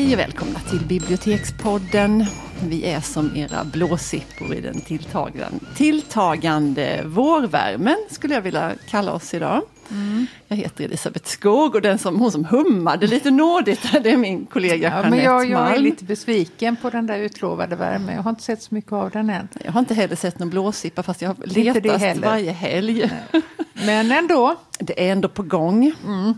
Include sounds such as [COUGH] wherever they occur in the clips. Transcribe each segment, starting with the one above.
Hej och välkomna till Bibliotekspodden. Vi är som era blåsippor i den tilltagande, tilltagande vårvärmen, skulle jag vilja kalla oss idag. Mm. Jag heter Elisabeth Skog och den som, hon som hummade lite nådigt, [LAUGHS] det är min kollega ja, Jeanette men jag, jag är lite besviken på den där utlovade värmen. Jag har inte sett så mycket av den än. Jag har inte heller sett någon blåsippa fast jag har letat varje helg. Nej. Men ändå. [LAUGHS] Det är ändå på gång. Mm.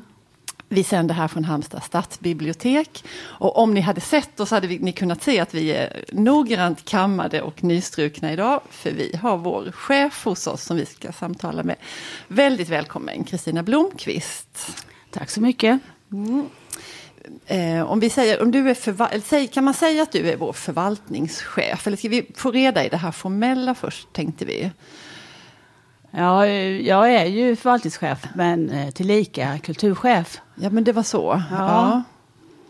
Vi sänder här från Halmstad stadsbibliotek. Och om ni hade sett oss hade vi, ni kunnat se att vi är noggrant kammade och nystrukna idag. För vi har vår chef hos oss som vi ska samtala med. Väldigt välkommen Kristina Blomqvist. Tack så mycket. Mm. Eh, om vi säger, om du är kan man säga att du är vår förvaltningschef? Eller ska vi få reda i det här formella först, tänkte vi. Ja, jag är ju förvaltningschef men eh, tillika kulturchef. Ja, men det var så. Ja. ja.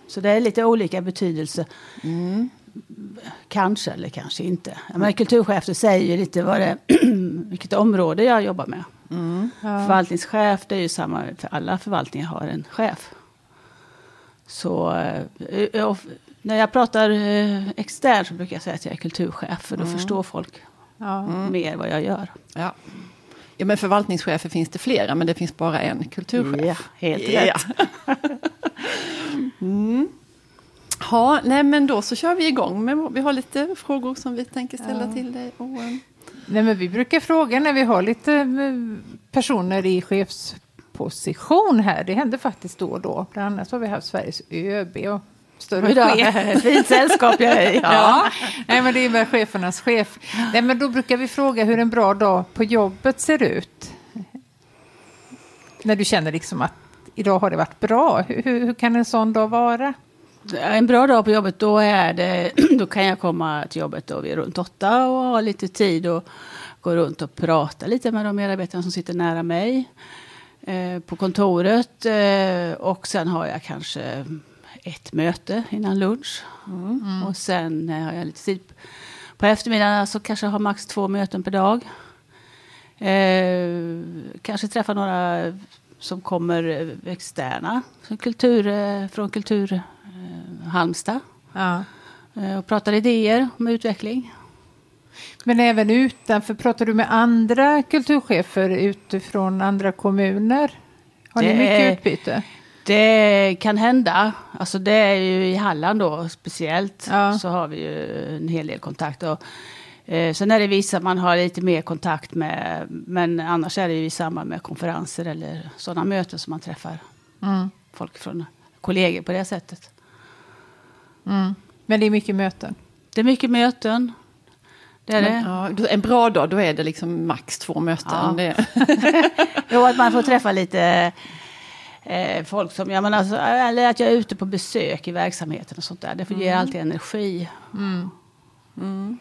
Så det är lite olika betydelse. Mm. Kanske eller kanske inte. Men kulturchef det säger ju lite vad det, [CLEARS THROAT] vilket område jag jobbar med. Mm. Ja. Förvaltningschef det är ju samma för alla förvaltningar har en chef. Så eh, när jag pratar eh, externt så brukar jag säga att jag är kulturchef. För då mm. förstår folk ja. mer vad jag gör. Ja. Ja, men förvaltningschefer finns det flera, men det finns bara en kulturchef. Ja, helt rätt. Ja. [LAUGHS] mm. Ja, nej men då så kör vi igång. Med, vi har lite frågor som vi tänker ställa ja. till dig. Och, um... nej, men vi brukar fråga när vi har lite eh, personer i chefsposition här. Det händer faktiskt då och då. Bland annat har vi haft Sveriges ÖB och större chef. [LAUGHS] Fint sällskap jag är i. Ja. ja. Nej, men det är väl chefernas chef. Nej, men då brukar vi fråga hur en bra dag på jobbet ser ut. När du känner liksom att idag har det varit bra. Hur, hur kan en sån dag vara? En bra dag på jobbet, då, är det, [CLEARS THROAT] då kan jag komma till jobbet då vid runt åtta och ha lite tid och gå runt och prata lite med de medarbetarna som sitter nära mig eh, på kontoret. Eh, och sen har jag kanske ett möte innan lunch. Mm. Och sen eh, har jag lite tid på eftermiddagen så kanske jag har max två möten per dag. Eh, kanske träffa några som kommer externa, kultur, eh, från Kultur eh, Halmstad. Ja. Eh, och pratar idéer om utveckling. Men även utanför, pratar du med andra kulturchefer utifrån andra kommuner? Har det ni mycket utbyte? Det kan hända. Alltså det är ju i Halland då speciellt. Ja. Så har vi ju en hel del kontakt. Och, eh, sen är det vissa man har lite mer kontakt med. Men annars är det ju i samband med konferenser eller sådana möten som man träffar mm. folk från kollegor på det sättet. Mm. Men det är mycket möten? Det är mycket möten. Det är Men, det. Ja, en bra dag, då är det liksom max två möten. Ja. [LAUGHS] jo, att man får träffa lite eh, folk som, jag menar, alltså, eller att jag är ute på besök i verksamheten och sånt där. Det mm. ger alltid energi. Mm. Mm.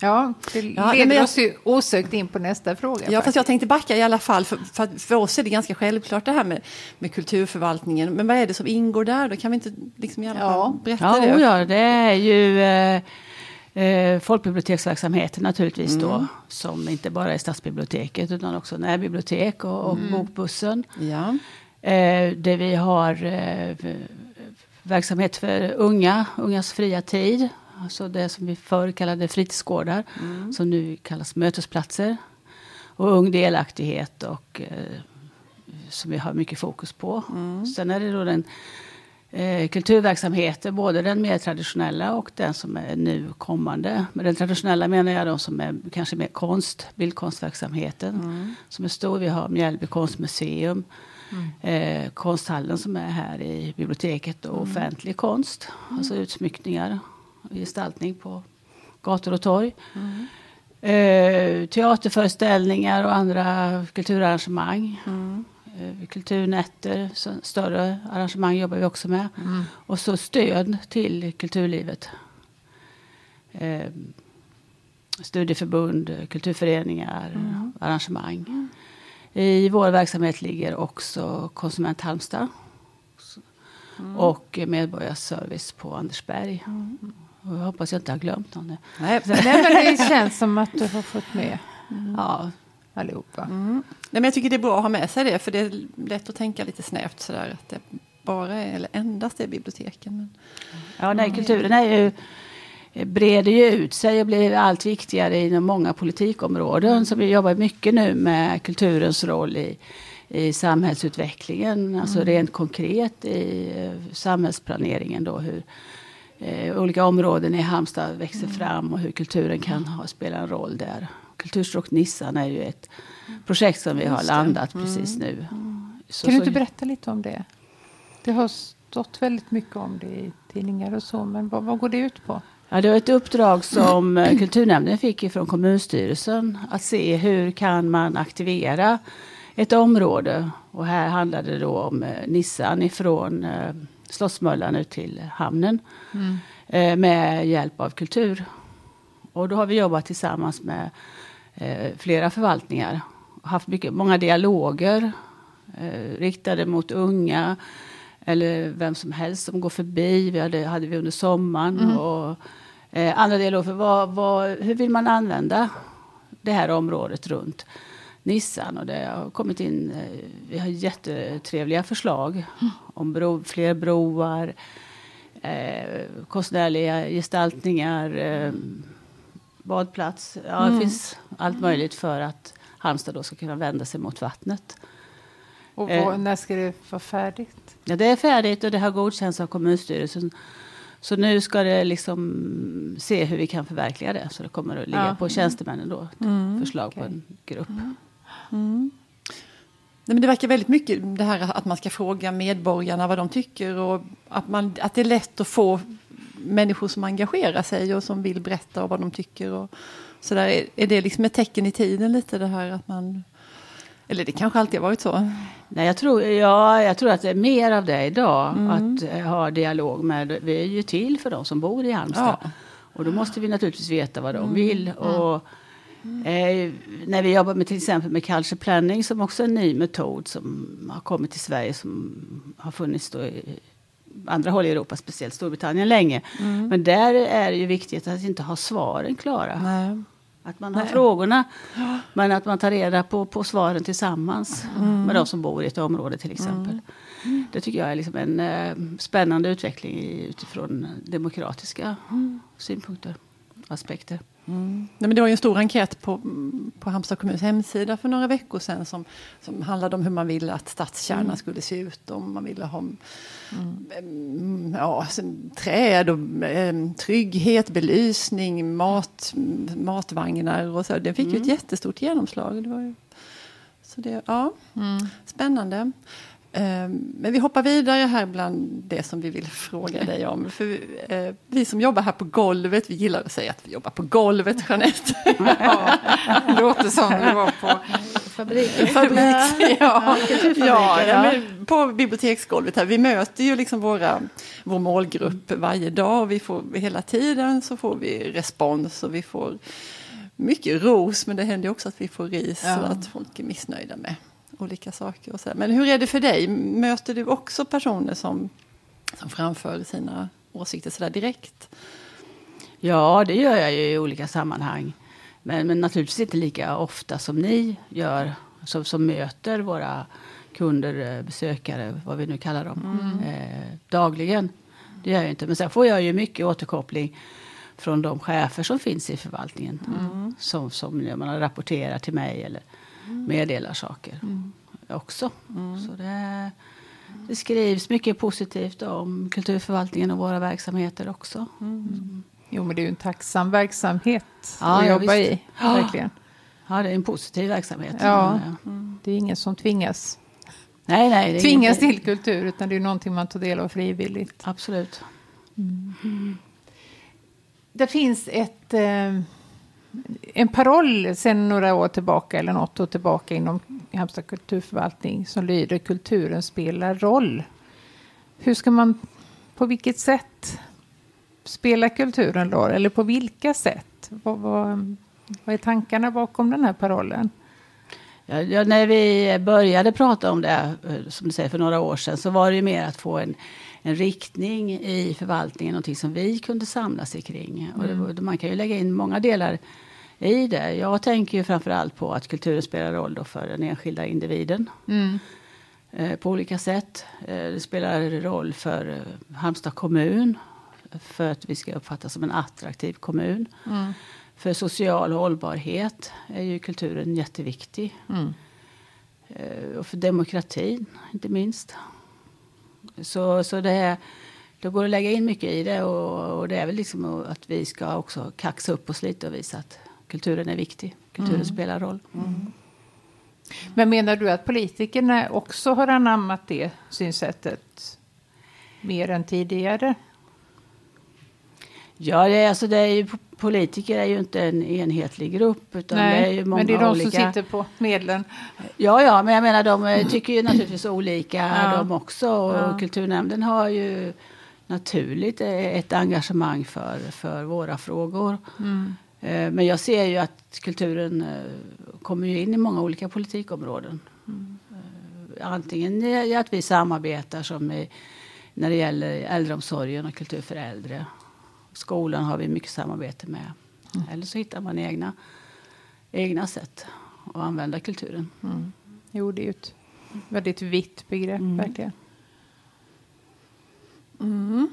Ja, det ja, leder jag, oss ju osökt in på nästa fråga. Ja, faktiskt. fast jag tänkte backa i alla fall. För, för, för, oss är det ganska självklart det här med, med kulturförvaltningen. Men vad är det som ingår där? Då kan vi inte liksom i alla fall ja. berätta ja, det? Ja, det är ju eh, eh, folkbiblioteksverksamheten naturligtvis mm. då. Som inte bara är stadsbiblioteket utan också närbibliotek och, och mm. bokbussen. Ja. Eh, där vi har eh, verksamhet för unga, ungas fria tid. Alltså det som vi förr kallade fritidsgårdar. Mm. Som nu kallas mötesplatser. Och ung delaktighet och eh, som vi har mycket fokus på. Mm. Sen är det då den eh, kulturverksamheter, både den mer traditionella och den som är nu kommande. Med den traditionella menar jag de som är kanske mer konst, bildkonstverksamheten mm. som är stor. Vi har Mjällby konstmuseum, mm. eh, konsthallen som är här i biblioteket och mm. offentlig konst, mm. alltså utsmyckningar och gestaltning på gator och torg. Mm. Eh, teaterföreställningar och andra kulturarrangemang. Mm. Eh, kulturnätter, större arrangemang jobbar vi också med. Mm. Och så stöd till kulturlivet. Eh, studieförbund, kulturföreningar, mm. arrangemang. Mm. I vår verksamhet ligger också Konsument Halmstad. Mm. Och Medborgarservice på Andersberg. Mm. Och jag hoppas jag inte har glömt någon. Nej, Nej men det känns som att du har fått med. Ja, allihopa. Mm. Nej, men jag tycker det är bra att ha med sig det, för det är lätt att tänka lite snävt sådär. Att det bara är, eller endast är biblioteken. Men, ja, nej, kulturen är ju breder ju ut sig och blir allt viktigare inom många politikområden. Så vi jobbar mycket nu med kulturens roll i, i samhällsutvecklingen. Alltså mm. rent konkret i uh, samhällsplaneringen. Då, hur uh, olika områden i Halmstad växer mm. fram och hur kulturen kan ha, spela en roll där. Kulturstråk Nissan är ju ett projekt som vi har landat mm. precis nu. Så, kan du inte berätta lite om det? Det har stått väldigt mycket om det i tidningar och så, men vad, vad går det ut på? Ja, det var ett uppdrag som eh, kulturnämnden fick från kommunstyrelsen. Att se hur kan man aktivera ett område. Och här handlade det då om eh, Nissan ifrån eh, Slottsmöllan ut till hamnen. Mm. Med hjälp av kultur. Och då har vi jobbat tillsammans med eh, flera förvaltningar. Haft mycket, många dialoger eh, riktade mot unga eller vem som helst som går förbi. Vi hade, hade vi under sommaren. Mm. Och, eh, andra delar för vad, vad, hur vill man använda det här området runt Nissan? Och det har kommit in, eh, vi har jättetrevliga förslag mm. om bro, fler broar, eh, konstnärliga gestaltningar, eh, badplats. Ja, mm. Det finns allt möjligt för att Halmstad då ska kunna vända sig mot vattnet. Och vad, eh, när ska det vara färdigt? Ja, det är färdigt och det har godkänts av kommunstyrelsen. Så nu ska det liksom se hur vi kan förverkliga det. Så det kommer att ligga ja. på tjänstemännen då. Mm. Förslag okay. på en grupp. Mm. Mm. Nej, men det verkar väldigt mycket det här att man ska fråga medborgarna vad de tycker och att, man, att det är lätt att få människor som engagerar sig och som vill berätta vad de tycker. Och så där. Är det liksom ett tecken i tiden lite det här att man eller det kanske alltid har varit så? Nej, jag tror, ja, jag tror att det är mer av det idag. Mm. Att eh, ha dialog med, vi är ju till för de som bor i Halmstad. Ja. Och då måste vi naturligtvis veta vad de mm. vill. Och, eh, när vi jobbar med till exempel med culture planning som också är en ny metod som har kommit till Sverige som har funnits då i andra håll i Europa, speciellt Storbritannien länge. Mm. Men där är det ju viktigt att inte ha svaren klara. Nej. Att man har Nej. frågorna, men att man tar reda på, på svaren tillsammans mm. med de som bor i ett område till exempel. Mm. Det tycker jag är liksom en eh, spännande utveckling utifrån demokratiska mm. synpunkter och aspekter. Mm. Nej, men det var ju en stor enkät på, på Halmstad kommuns hemsida för några veckor sedan som, som handlade om hur man ville att stadskärnan mm. skulle se ut. Om man ville ha mm. ja, träd, och, eh, trygghet, belysning, mat, matvagnar och så. Den fick ju ett mm. jättestort genomslag. Det var ju, så det, ja, mm. Spännande. Ehm, men vi hoppar vidare här bland det som vi vill fråga dig om. För eh, vi som jobbar här på golvet, vi gillar att säga att vi jobbar på golvet, Jeanette. Ja, det låter som vi var på fabriken. Fabrik, ja. ja, ja på biblioteksgolvet här. Vi möter ju liksom våra, vår målgrupp varje dag. Vi får, hela tiden så får vi respons och vi får mycket ros, men det händer också att vi får ris ja. och att folk är missnöjda med olika saker. Och så. Men hur är det för dig? Möter du också personer som, som framför sina åsikter så där direkt? Ja, det gör jag ju i olika sammanhang. Men, men naturligtvis inte lika ofta som ni gör, som, som möter våra kunder, eh, besökare, vad vi nu kallar dem, mm. eh, dagligen. Det gör jag inte. Men sen får jag ju mycket återkoppling från de chefer som finns i förvaltningen. Mm. Som, som man rapporterar till mig eller meddelar saker mm. också. Mm. Så det, det, skrivs mycket positivt om kulturförvaltningen och våra verksamheter också. Mm. Jo, men det är ju en tacksam verksamhet ja, att jobba visst. i. Verkligen. Ja, det är en positiv verksamhet. Ja. Det är ingen som tvingas, nej, nej, det tvingas till kultur, utan det är någonting man tar del av frivilligt. Absolut. Mm. Det finns ett... Eh, en paroll sedan några år tillbaka eller något år tillbaka inom Halmstad kulturförvaltning som lyder kulturen spelar roll. Hur ska man, på vilket sätt spelar kulturen roll? Eller på vilka sätt? Vad, vad, vad är tankarna bakom den här parollen? Ja, ja, när vi började prata om det, eh, som du säger, för några år sedan så var det ju mer att få en, en riktning i förvaltningen, någonting som vi kunde samlas kring. Mm. Och det, man kan ju lägga in många delar i det. Jag tänker ju framför allt på att kulturen spelar roll då för den enskilda individen. Mm. eh, på olika sätt. Eh, det spelar roll för eh, Halmstad kommun för att vi ska uppfattas som en attraktiv kommun. Mm. För social hållbarhet är ju kulturen jätteviktig. Mm. Och för demokratin, inte minst. Så, så det, är, det går att lägga in mycket i det. Och, och det är väl liksom att vi ska också kaxa upp oss lite och visa att kulturen är viktig. Kulturen mm. spelar roll. Mm. Men menar du att politikerna också har anammat det synsättet mer än tidigare? Ja, det, alltså det är ju, politiker är ju inte en enhetlig grupp. Utan Nej, det är ju många men det är de olika... som sitter på medlen. Ja, ja, men jag menar de tycker ju naturligtvis olika ja. de också. Och ja. Kulturnämnden har ju naturligt ett engagemang för, för våra frågor. Mm. Eh, men jag ser ju att kulturen eh, kommer in i många olika politikområden. Mm. Eh, antingen att vi samarbetar som i, när det gäller äldreomsorgen och kultur för äldre. Skolan har vi mycket samarbete med. Mm. Eller så hittar man egna, egna sätt att använda kulturen. Mm. Jo, det är ju ett väldigt vitt begrepp, mm. verkligen. Mm.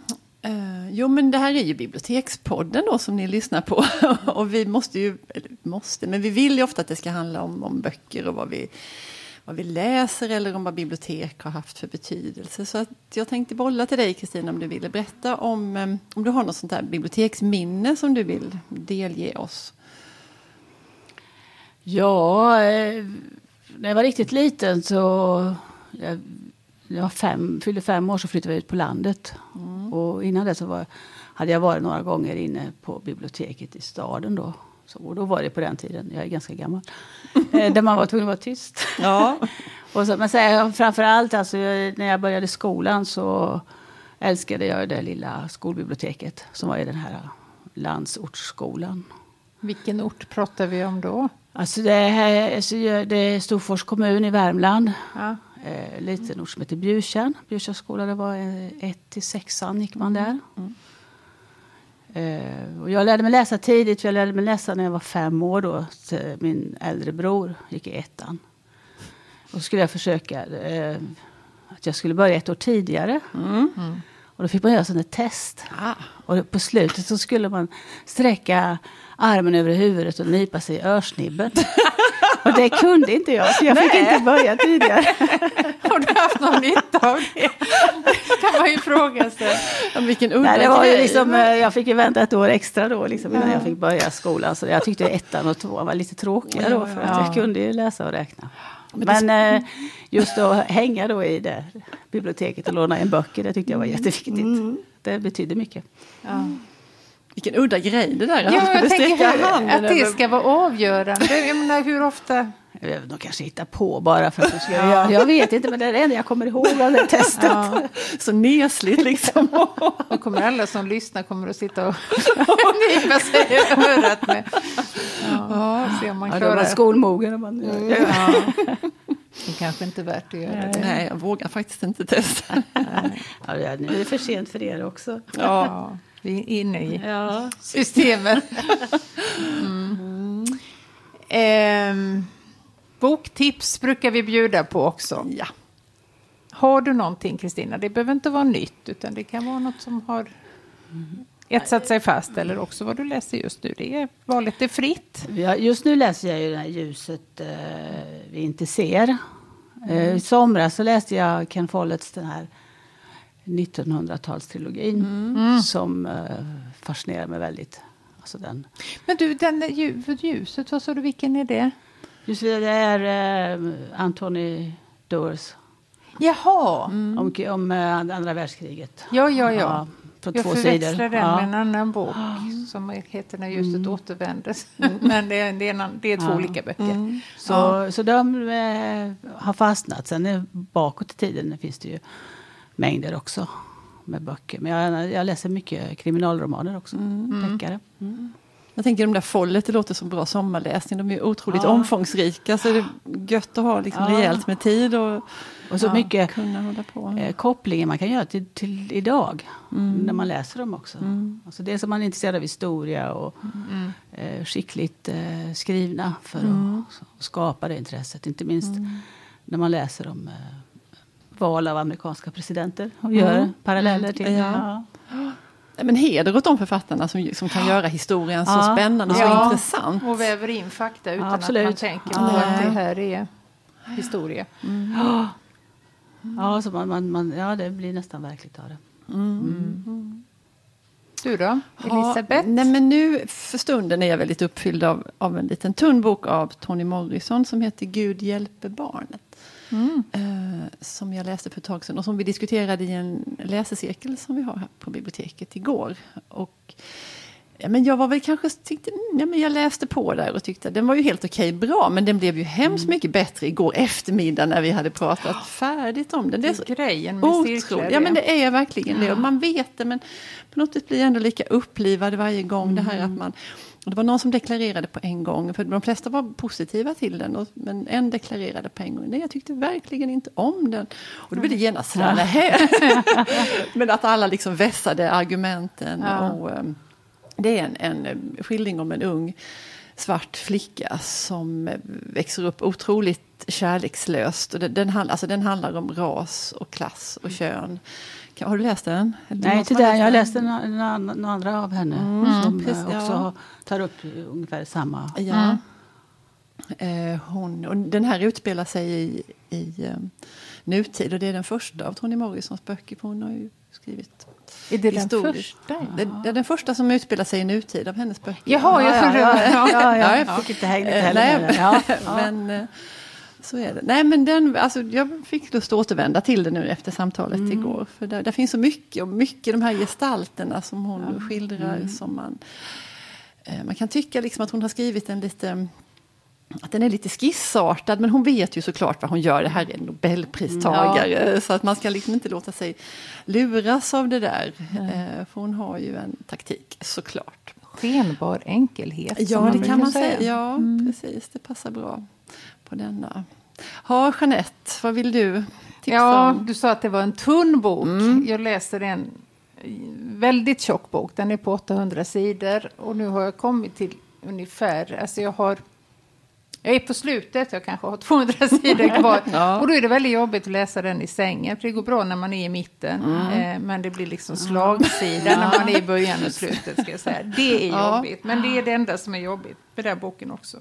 Uh, jo, men det här är ju Bibliotekspodden då som ni lyssnar på. [LAUGHS] och vi måste ju, eller måste, men vi vill ju ofta att det ska handla om, om böcker och vad vi, vad vi läser eller om vad bibliotek har haft för betydelse. Så att jag tänkte bolla till dig Kristina om du ville berätta om, eh, om du har något sånt där biblioteksminne som du vill delge oss. Ja, eh, när jag var riktigt liten så jag, jag var fem, fyllde fem år så flyttade vi ut på landet. Mm. Och innan det så var, hade jag varit några gånger inne på biblioteket i staden då. Så, och då var det på den tiden, jag är ganska gammal, [LAUGHS] eh, där man var tvungen att vara tyst. Ja. [LAUGHS] och så, men så, framförallt alltså, när jag började skolan så älskade jag det lilla skolbiblioteket som var i den här landsortsskolan. Vilken ort pratar vi om då? Alltså det, är, alltså det är Storfors kommun i Värmland. Ja eh, liten ort som heter Bjurkärn. Bjurkärns skola, det var eh, ett till sexan gick man där. Mm. Eh, och jag lärde mig läsa tidigt, för jag lärde mig läsa när jag var fem år då. Min äldre bror gick i ettan. Och så skulle jag försöka eh, att jag skulle börja ett år tidigare. Mm. Mm. Och då fick man göra sådana test. Ah. Och på slutet så skulle man sträcka armen över huvudet och nypa sig i örsnibben. [LAUGHS] Och det kunde inte jag, så jag Nej. fick inte börja tidigare. [LAUGHS] Har du haft någon nytta av det? kan man ju fråga sig. vilken udda Nej, det var ju liksom, eh, Jag fick ju vänta ett år extra då liksom, innan ja. jag fick börja skolan. Så jag tyckte ettan och tvåan var lite tråkiga då, för att jag kunde ju läsa och räkna. Men, Men eh, just att hänga då i det biblioteket och låna in böcker, det tyckte jag var jätteviktigt. Mm. Det betydde mycket. Ja. Vilken udda grej det där. Ja, jag tänker att det ska vara avgörande. [LAUGHS] Jag menar, hur ofta? De kanske hittar på bara för att de ska ja. Jag vet inte, men det är det enda jag kommer ihåg av det testet. Ja. Så nesligt liksom. [LAUGHS] Då kommer alla som lyssnar kommer att sitta och [LAUGHS] nypa sig i örat med. Ja, se om man klarar ja, det. var skolmogen. Man mm. ja. Det kanske inte är värt att göra det. Nej, jag vågar faktiskt inte testa. Ja, nu är det för sent för er också. Ja. Vi är inne i ja. systemet. [LAUGHS] Mm. Mm. Eh, boktips brukar vi bjuda på också. Ja. Har du någonting Kristina? Det behöver inte vara nytt utan det kan vara något som har etsat sig fast eller också vad du läser just nu. Det är valet är fritt. Just nu läser jag ju det här ljuset eh, vi inte ser. Eh, I somras så läste jag Ken Folletts den här 1900-talstrilogin mm. mm. som uh, fascinerar mig väldigt. Alltså den. Men du, den ljuset, vad sa du, vilken är det? Just det, det är uh, Anthony Doers. Jaha! Mm. Om, om uh, andra världskriget. Ja, ja, ja. ja på jag två sidor. den ja. med en annan bok som heter När ljuset mm. återvänder. [LAUGHS] Mm. Men det är, det är, en, det är två ja. olika böcker. Mm. Så, ja. så de eh, har fastnat. Sen bakåt i tiden finns det ju mängder också med böcker. Men jag, jag läser mycket kriminalromaner också, mm. deckare. Mm. Jag tänker de där Follet, det låter som bra sommarläsning. De är otroligt ja. omfångsrika så det är gött att ha liksom ja. rejält med tid. Och, och så ja, mycket eh, kopplingar man kan göra till, till idag. Mm. När man läser dem också. Mm. Alltså det som man är intresserad av historia och mm. eh, skickligt eh, skrivna för att, mm. att, skapa det intresset. Inte minst mm. när man läser om eh, val av amerikanska presidenter och gör mm. paralleller till. Ja. Ja. Men heder åt de författarna som, som kan göra historien så spännande och så intressant. Och väver in fakta utan att man tänker på att det här är historia. Mm. Ja, så man, man, man, ja, det blir nästan verkligt av det. Mm. Mm. Du då, Elisabeth? Ja, nej men nu för stunden är jag väldigt uppfylld av, av en liten tunn bok av Toni Morrison som heter Gud hjälper barnet. Mm. Eh, som jag läste för ett tag sedan och som vi diskuterade i en läsecirkel som vi har här på biblioteket igår. Och Ja, men jag var väl kanske tyckte, ja, men jag läste på där och tyckte den var ju helt okej bra men den blev ju hemskt mm. mycket bättre igår eftermiddag när vi hade pratat färdigt om den. Det är så grejen med cirklar. Ja men det är verkligen det och man vet det men på något sätt blir jag ändå lika upplivad varje gång mm. det här att mm. man och det var någon som deklarerade på en gång, för de flesta var positiva till den, men en deklarerade på en gång, nej jag tyckte verkligen inte om den. Och då blev det genast sådär, ja. [LAUGHS] men att alla liksom vässade argumenten. Ja. Och, um, det är en, en eh, skildring om en ung svart flicka som eh, växer upp otroligt kärlekslöst. Och den, den, alltså den handlar om ras och klass och kön. Har du läst den? Nej, inte den. Jag läste några andra av henne mm, som precis, också ja. tar upp ungefär samma. Ja. Mm. hon, och den här utspelar sig i, i nutid och det är den första av Toni Morrisons böcker. Hon har ju skrivit är det den första? Det, det är den första som utspelar sig i nutid av hennes böcker. Jaha, jag trodde ja, ja, ja, ja, Jag fick inte hänga heller. Ja, [LAUGHS] men, eh, så är det. Nej, men den, alltså, jag fick lust att återvända till det nu efter samtalet mm. igår. För där, där, finns så mycket, och mycket de här gestalterna som hon ja. skildrar. Mm. Som man, eh, man kan tycka liksom att hon har skrivit en lite att den är lite skissartad, men hon vet ju såklart vad hon gör. Det här är en nobelpristagare, ja. så att man ska liksom inte låta sig luras av det där. Mm. För hon har ju en taktik, såklart. Skenbar enkelhet. Ja, det kan man säga. säga. Ja, mm. precis. Det passar bra på denna. Ja, Jeanette, vad vill du tipsa ja, om? Du sa att det var en tunn bok. Mm. Jag läser en väldigt tjock bok. Den är på 800 sidor. Och nu har jag kommit till ungefär, alltså jag har jag är på slutet, jag kanske har [LAUGHS] 200 sidor kvar. [LAUGHS] ja. Och då är det väldigt jobbigt att läsa den i sängen. För det går bra när man är i mitten. Mm. Eh, men det blir liksom slagsida ja. när man är i början och slutet. Ska jag säga. Det är [LAUGHS] ja. jobbigt. Men det är det enda som är jobbigt med den boken också.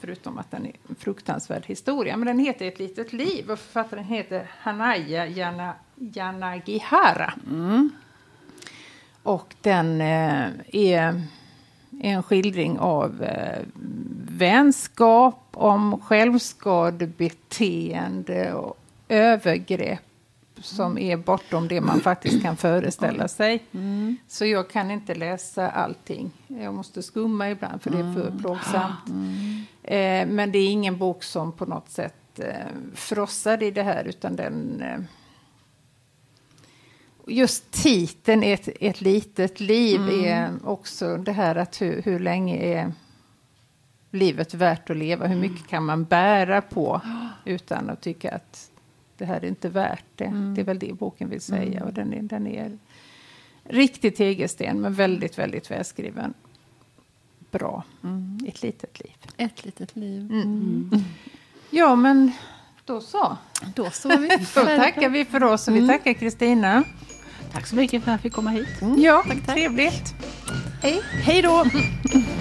Förutom att den är en fruktansvärd historia. Men den heter Ett litet liv och författaren heter Hanaya Jana, Yanagihara. Mm. Och den eh, är en skildring av eh, vänskap, om självskadebeteende och övergrepp som är bortom det man faktiskt kan föreställa sig. Mm. Så jag kan inte läsa allting. Jag måste skumma ibland för det är för mm. plågsamt. Mm. Eh, men det är ingen bok som på något sätt eh, frossar i det här utan den eh, just titeln ett, ett litet liv mm. är också det här att hur, hur länge är livet värt att leva? Hur mycket kan man bära på [GASPS] utan att tycka att det här är inte värt det? Mm. Det är väl det boken vill säga. Mm. Och den är, den är riktig tegelsten men väldigt, väldigt välskriven. Bra. Mm. Ett litet liv. Ett litet liv. Mm. Mm. Ja, men då så. Då så. Vi då tackar vi för oss och vi tackar Kristina. Tack så mycket för att jag fick komma hit. Mm. Ja, tack, tack. trevligt. Hej. Hej då. [LAUGHS]